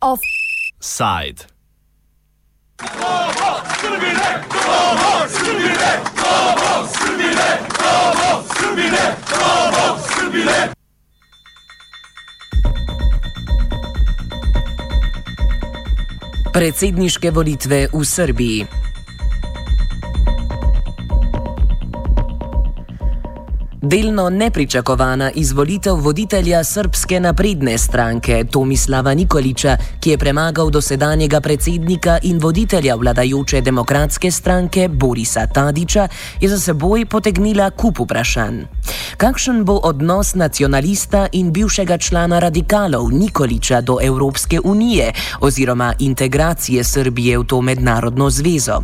Offside. Predsedniške volitve v Srbiji. Delno nepričakovana izvolitev voditelja srpske napredne stranke Tomislava Nikoliča, ki je premagal dosedanjega predsednika in voditelja vladajoče demokratske stranke Borisa Tadiča, je za seboj potegnila kup vprašanj. Kakšen bo odnos nacionalista in bivšega člana radikalov Nikoliča do Evropske unije oziroma integracije Srbije v to mednarodno zvezo?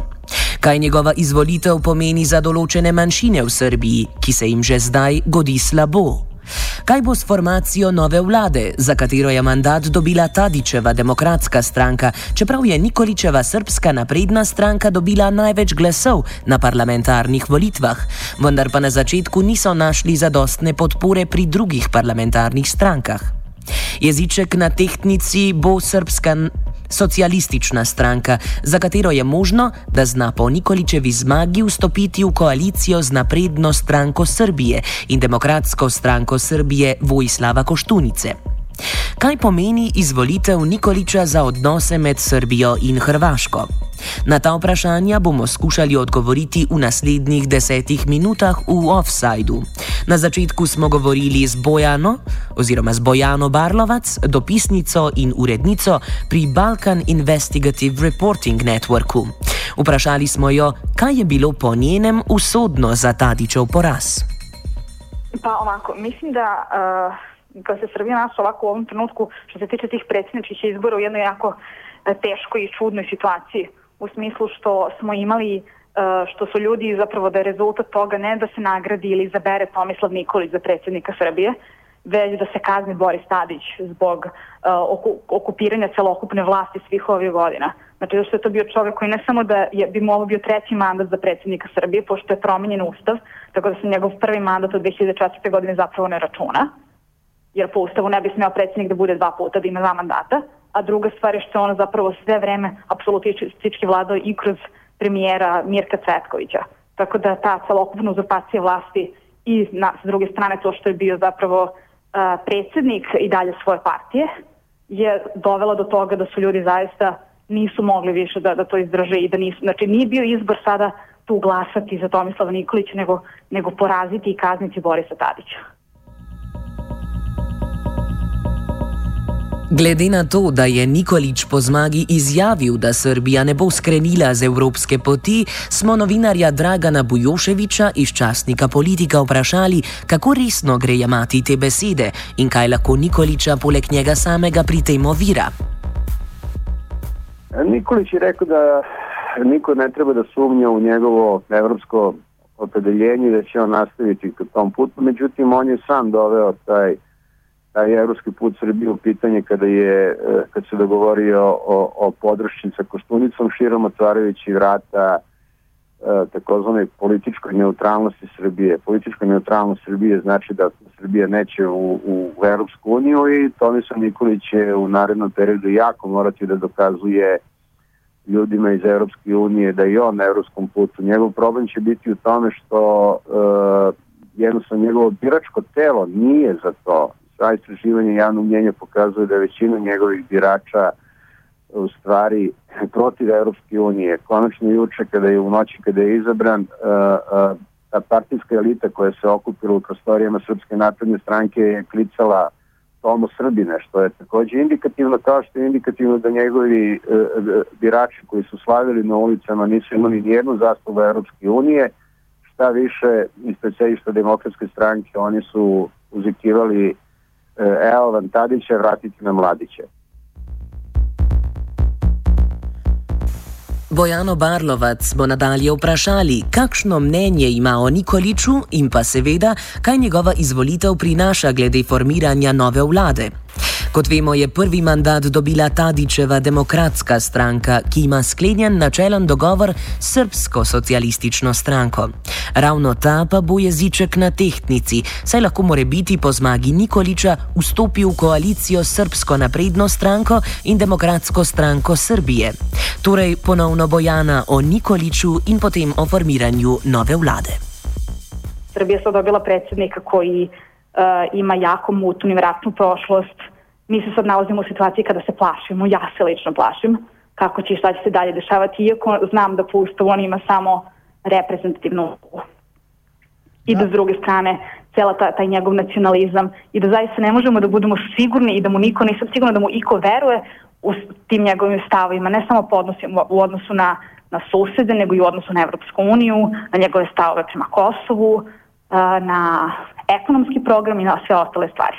Kaj njegova izvolitev pomeni za določene manjšine v Srbiji, ki se jim že zdaj godi slabo? Kaj bo s formacijo nove vlade, za katero je mandat dobila Tadičeva demokratska stranka, čeprav je Nikoličeva srpska napredna stranka dobila največ glasov na parlamentarnih volitvah, vendar pa na začetku niso našli zadostne podpore pri drugih parlamentarnih strankah? Jeziček na tehtnici bo srpska socialistična stranka, za katero je možno, da zna po Nikoličevi zmagi vstopiti v koalicijo z napredno stranko Srbije in demokratsko stranko Srbije Vojislava Koštunice. Kaj pomeni izvolitev Nikoliča za odnose med Srbijo in Hrvaško? Na ta vprašanja bomo skušali odgovoriti v naslednjih desetih minutah v offsajdu. Na začetku smo govorili z Bojano, oziroma z Bojano Barlovac, dopisnico in urednico pri Balkan Investigative Reporting Networku. Vprašali smo jo, kaj je bilo po njenem usodno za Tadičev poraz. Pa ovako, mislim da uh, kad se Srbija našla ovako u ovom trenutku što se tiče tih predsjedničkih izbora u jednoj jako uh, teškoj i čudnoj situaciji u smislu što smo imali uh, što su ljudi zapravo da je rezultat toga ne da se nagradi ili izabere Tomislav Nikolić za predsjednika Srbije, već da se kazni Boris Tadić zbog uh, okupiranja celokupne vlasti svih ovih godina. Znači, zašto je to bio čovjek koji ne samo da je, bi mu ovo bio treći mandat za predsjednika Srbije, pošto je promenjen ustav, tako da se njegov prvi mandat od 2004. godine zapravo ne računa, jer po ustavu ne bi smeo predsjednik da bude dva puta, da ima dva mandata, a druga stvar je što on zapravo sve vreme apsolutistički vladao i kroz premijera Mirka Cvetkovića. Tako da ta celokupna uzurpacija vlasti i na, s druge strane to što je bio zapravo uh, predsjednik i dalje svoje partije je dovela do toga da su ljudi zaista nisu mogli više da, da to izdrže i da nisu, znači nije bio izbor sada tu glasati za Tomislava Nikolića nego, nego poraziti i kazniti Borisa Tadića. Glede na to, da je Nikolič po zmagi izjavil, da Srbija ne bo skrenila z evropske poti, smo novinarja Dragana Bujoševiča iz časnika Politika vprašali, kako resno gre jemati te besede in kaj lahko Nikoliča poleg njega samega pri tem ovira. Nikolič je rekel, da niko ne treba da sumnja u njegovo evropsko opredeljenje da će on nastaviti k tom putu, međutim on je sam doveo taj taj evropski put Srbije u pitanje kada je e, kad se dogovorio o, o podršci sa Koštunicom širom otvarajući vrata e, takozvanoj političkoj neutralnosti Srbije. Politička neutralnost Srbije znači da Srbija neće u, u, u Evropsku uniju i Tomislav Nikolić će u narednom periodu jako morati da dokazuje ljudima iz Evropske unije da je on na evropskom putu. Njegov problem će biti u tome što uh, jednostavno njegovo biračko telo nije za to sva istraživanja javnog mnjenja pokazuje da većina njegovih birača u stvari protiv Europske unije. Konačno juče kada je u noći kada je izabran uh, uh, ta partijska elita koja se okupila u prostorijama Srpske napredne stranke je klicala Tomo Srbine, što je takođe indikativno kao što je indikativno da njegovi uh, birači koji su slavili na ulicama nisu imali nijednu zastavu Europske unije, šta više ispred sedišta demokratske stranke oni su uzikivali E, evo vam Tadića, vratiti na mladiće. Bojano Barlovac bo nadalje vprašali, kakšno mnenje ima o Nikoliču in pa seveda, kaj njegova izvolitev prinaša glede formiranja nove vlade. Kot vemo, je prvi mandat dobila Tadičeva demokratska stranka, ki ima sklenjen načelen dogovor s Srpsko socialistično stranko. Ravno ta pa bo jeziček na tehtnici, saj lahko more biti po zmagi Nikoliča vstopil v koalicijo s Srpsko napredno stranko in demokratsko stranko Srbije. Torej ponovno bojana o Nikoliču in potem o formiranju nove vlade. Srbija je dobila predsednika koji uh, ima jako mutnu i vratnu prošlost. Mi se sad nalazimo u situaciji kada se plašimo, ja se lično plašim, kako će i šta će se dalje dešavati, iako znam da po ustavu on ima samo reprezentativnu ulogu. I da s druge strane, cela ta, taj njegov nacionalizam. I da zaista ne možemo da budemo sigurni i da mu niko, nisam sigurna da mu iko veruje u tim njegovim stavovima, ne samo po odnosu, u odnosu na, na susede, nego i u odnosu na Evropsku uniju, na njegove stavove prema Kosovu, na ekonomski program i na sve ostale stvari.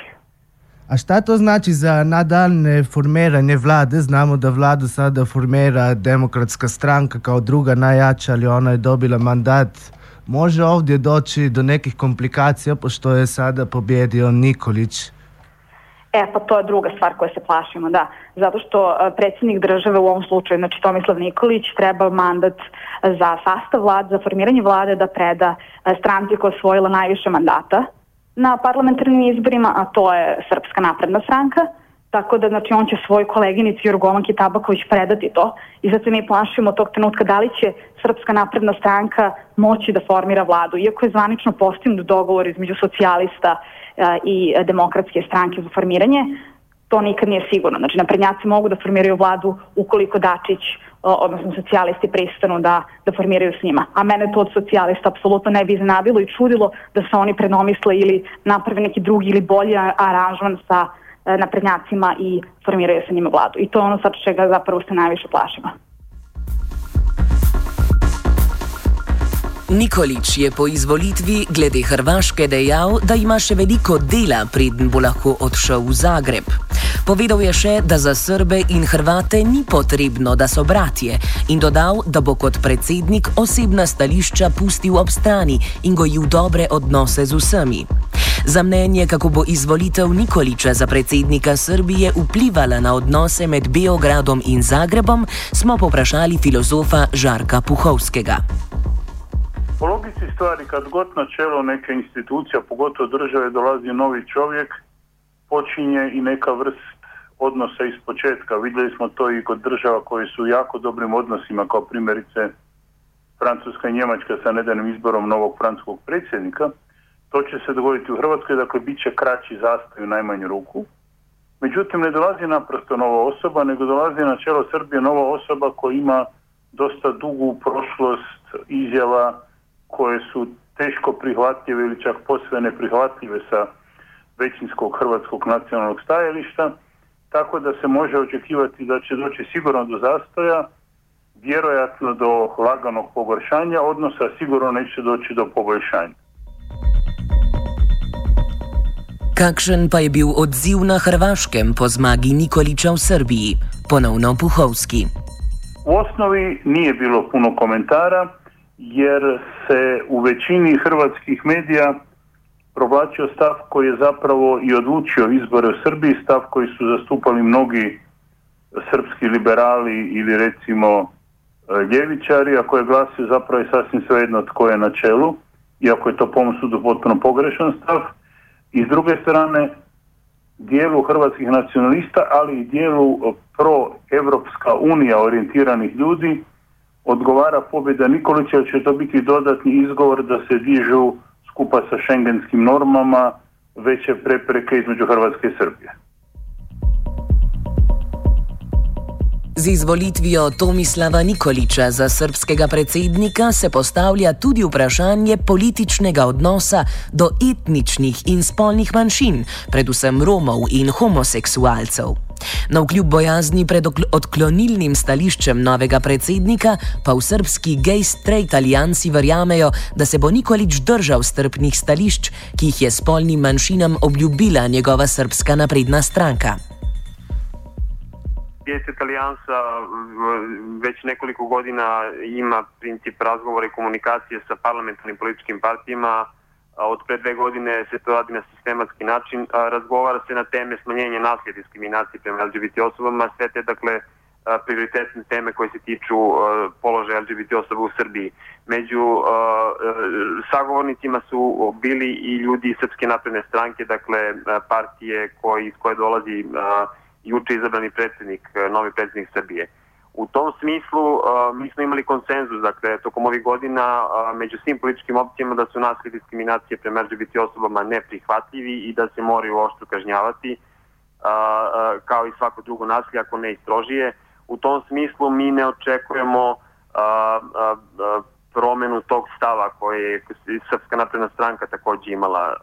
A šta to znači za nadaljne formiranje vlade? Znamo da vladu sada formira demokratska stranka kao druga najjača, ali ona je dobila mandat. Može ovdje doći do nekih komplikacija, pošto je sada pobjedio Nikolić? E, pa to je druga stvar koja se plašimo, da. Zato što e, predsjednik države u ovom slučaju, znači Tomislav Nikolić, treba mandat za sastav vlade, za formiranje vlade da preda e, stranci koja osvojila najviše mandata na parlamentarnim izborima, a to je Srpska napredna stranka, tako da znači, on će svoj koleginici Jorgovanki Tabaković predati to i zato mi plašimo tog trenutka da li će Srpska napredna stranka moći da formira vladu. Iako je zvanično postignut dogovor između socijalista a, i demokratske stranke za formiranje, to nikad nije sigurno. Znači, naprednjaci mogu da formiraju vladu ukoliko Dačić odnosno socijalisti pristanu da, da formiraju s njima. A mene to od socijalista apsolutno ne bi iznadilo i čudilo da se oni predomisle ili naprave neki drugi ili bolji aranžman sa e, naprednjacima i formiraju sa njima vladu. I to je ono sad čega zapravo se najviše plašimo. Nikolič je po izvolitvi glede Hrvaške dejal, da ima še veliko dela, preden bo lahko odšel v Zagreb. Povedal je še, da za Srbe in Hrvate ni potrebno, da so bratje, in dodal, da bo kot predsednik osebna stališča pustil ob strani in gojil dobre odnose z vsemi. Za mnenje, kako bo izvolitev Nikoliča za predsednika Srbije vplivala na odnose med Beogradom in Zagrebom, smo poprašali filozofa Žarka Puhovskega. Po logici stvari, kad god na čelo neke institucije, pogotovo države, dolazi novi čovjek, počinje i neka vrst odnosa iz početka. Vidjeli smo to i kod država koji su u jako dobrim odnosima, kao primjerice Francuska i Njemačka sa nedanim izborom novog francuskog predsjednika. To će se dogoditi u Hrvatskoj, dakle bit će kraći zastoj u najmanju ruku. Međutim, ne dolazi naprosto nova osoba, nego dolazi na čelo Srbije nova osoba koja ima dosta dugu prošlost izjava koje su teško prihvatljive ili čak posve neprihvatljive sa većinskog hrvatskog nacionalnog stajališta, tako da se može očekivati da će doći sigurno do zastoja, vjerojatno do laganog pogoršanja odnosa, sigurno neće doći do poboljšanja. Kakšen pa je bil odziv na Hrvaškem po zmagi Nikoliča v Srbiji? Ponovno Puhovski. U osnovi nije bilo puno komentara, jer se u većini hrvatskih medija provlačio stav koji je zapravo i odlučio izbore u Srbiji, stav koji su zastupali mnogi srpski liberali ili recimo e, ljevičari, a koje glasio zapravo je sasvim svejedno tko je na čelu, iako je to po sudu potpuno pogrešan stav. I s druge strane, dijelu hrvatskih nacionalista, ali i dijelu pro-Evropska unija orijentiranih ljudi, odgovara pobjeda Nikolića, će to biti dodatni izgovor da se dižu skupa sa šengenskim normama veće prepreke između Hrvatske i Srbije. Z izvolitvijo Tomislava Nikoliča za srpskega predsednika se postavlja tudi vprašanje političnega odnosa do etničnih in spolnih manjšin, predvsem Romov in homoseksualcev. Na vkljub bojazni pred odklonilnim stališčem novega predsednika, pa v srpski gay straight alijansi verjamejo, da se bo Nikolič držal strpnih stališč, ki jih je spolnim manjšinam obljubila njegova srpska napredna stranka. Gejst Italijansa već nekoliko godina ima princip razgovora i komunikacije sa parlamentarnim političkim partijama od pre dve godine se to radi na sistematski način, razgovara se na teme smanjenja nasilja diskriminacije prema LGBT osobama, sve te dakle prioritetne teme koje se tiču položaja LGBT osoba u Srbiji. Među sagovornicima su bili i ljudi Srpske napredne stranke, dakle partije koji, iz koje dolazi juče izabrani predsednik, novi predsednik Srbije. U tom smislu uh, mi smo imali konsenzus, dakle, tokom ovih godina uh, među svim političkim opcijama da su nasilje diskriminacije prema LGBT osobama neprihvatljivi i da se moraju oštro kažnjavati, kao i svako drugo nasilje, ako ne istrožije. U tom smislu mi ne očekujemo promenu tog stava koje je Srpska napredna stranka takođe imala.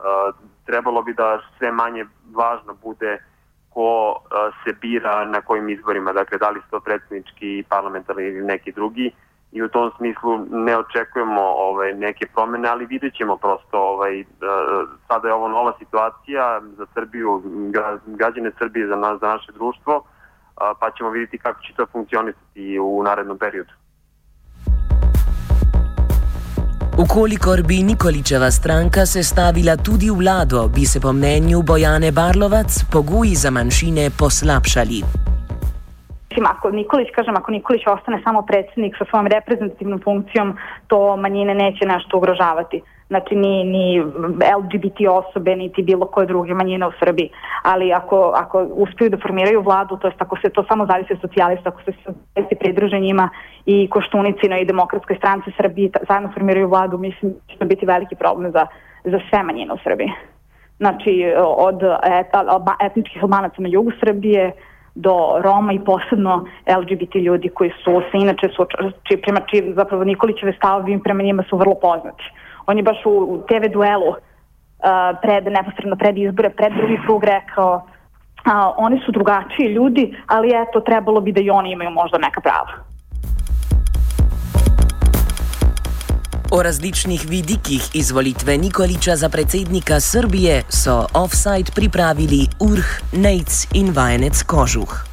Trebalo bi da sve manje važno bude ko se bira na kojim izborima, dakle da li su to predsjednički, parlamentarni ili neki drugi i u tom smislu ne očekujemo ovaj, neke promene, ali vidjet ćemo prosto, ovaj, sada je ovo nova situacija za Srbiju, građane Srbije, za nas, za naše društvo, pa ćemo vidjeti kako će to funkcionisati u narednom periodu. Ukolikor bi Nikoličeva stranka sestavila tudi vlado, bi se po mnenju Bojane Barlovac pogoji za manjšine poslabšali. Ako Nikolić, kažem, ako Nikolić ostane samo predsednik sa svojom reprezentativnom funkcijom, to manjine neće nešto ugrožavati znači ni, ni LGBT osobe, niti bilo koje druge manjine u Srbiji. Ali ako, ako uspiju da formiraju vladu, to jest ako se to samo zavisi od socijalista, ako se socijalisti pridruže njima i Koštunicino i Demokratskoj stranci Srbiji zajedno formiraju vladu, mislim da će to biti veliki problem za, za sve manjine u Srbiji. Znači od etničkih albanaca na jugu Srbije, do Roma i posebno LGBT ljudi koji su se inače su, či, prema či, zapravo Nikolićeve stavovi prema njima su vrlo poznati. On je baš u TV duelu uh, pred, neposredno pred izbore, pred drugi krug rekao uh, oni su drugačiji ljudi, ali eto, trebalo bi da i oni imaju možda neka prava. O različnih vidikih izvolitve Nikoliča za predsednika Srbije so offside pripravili Urh, Nejc in vajenec Kožuh.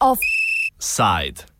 Offside.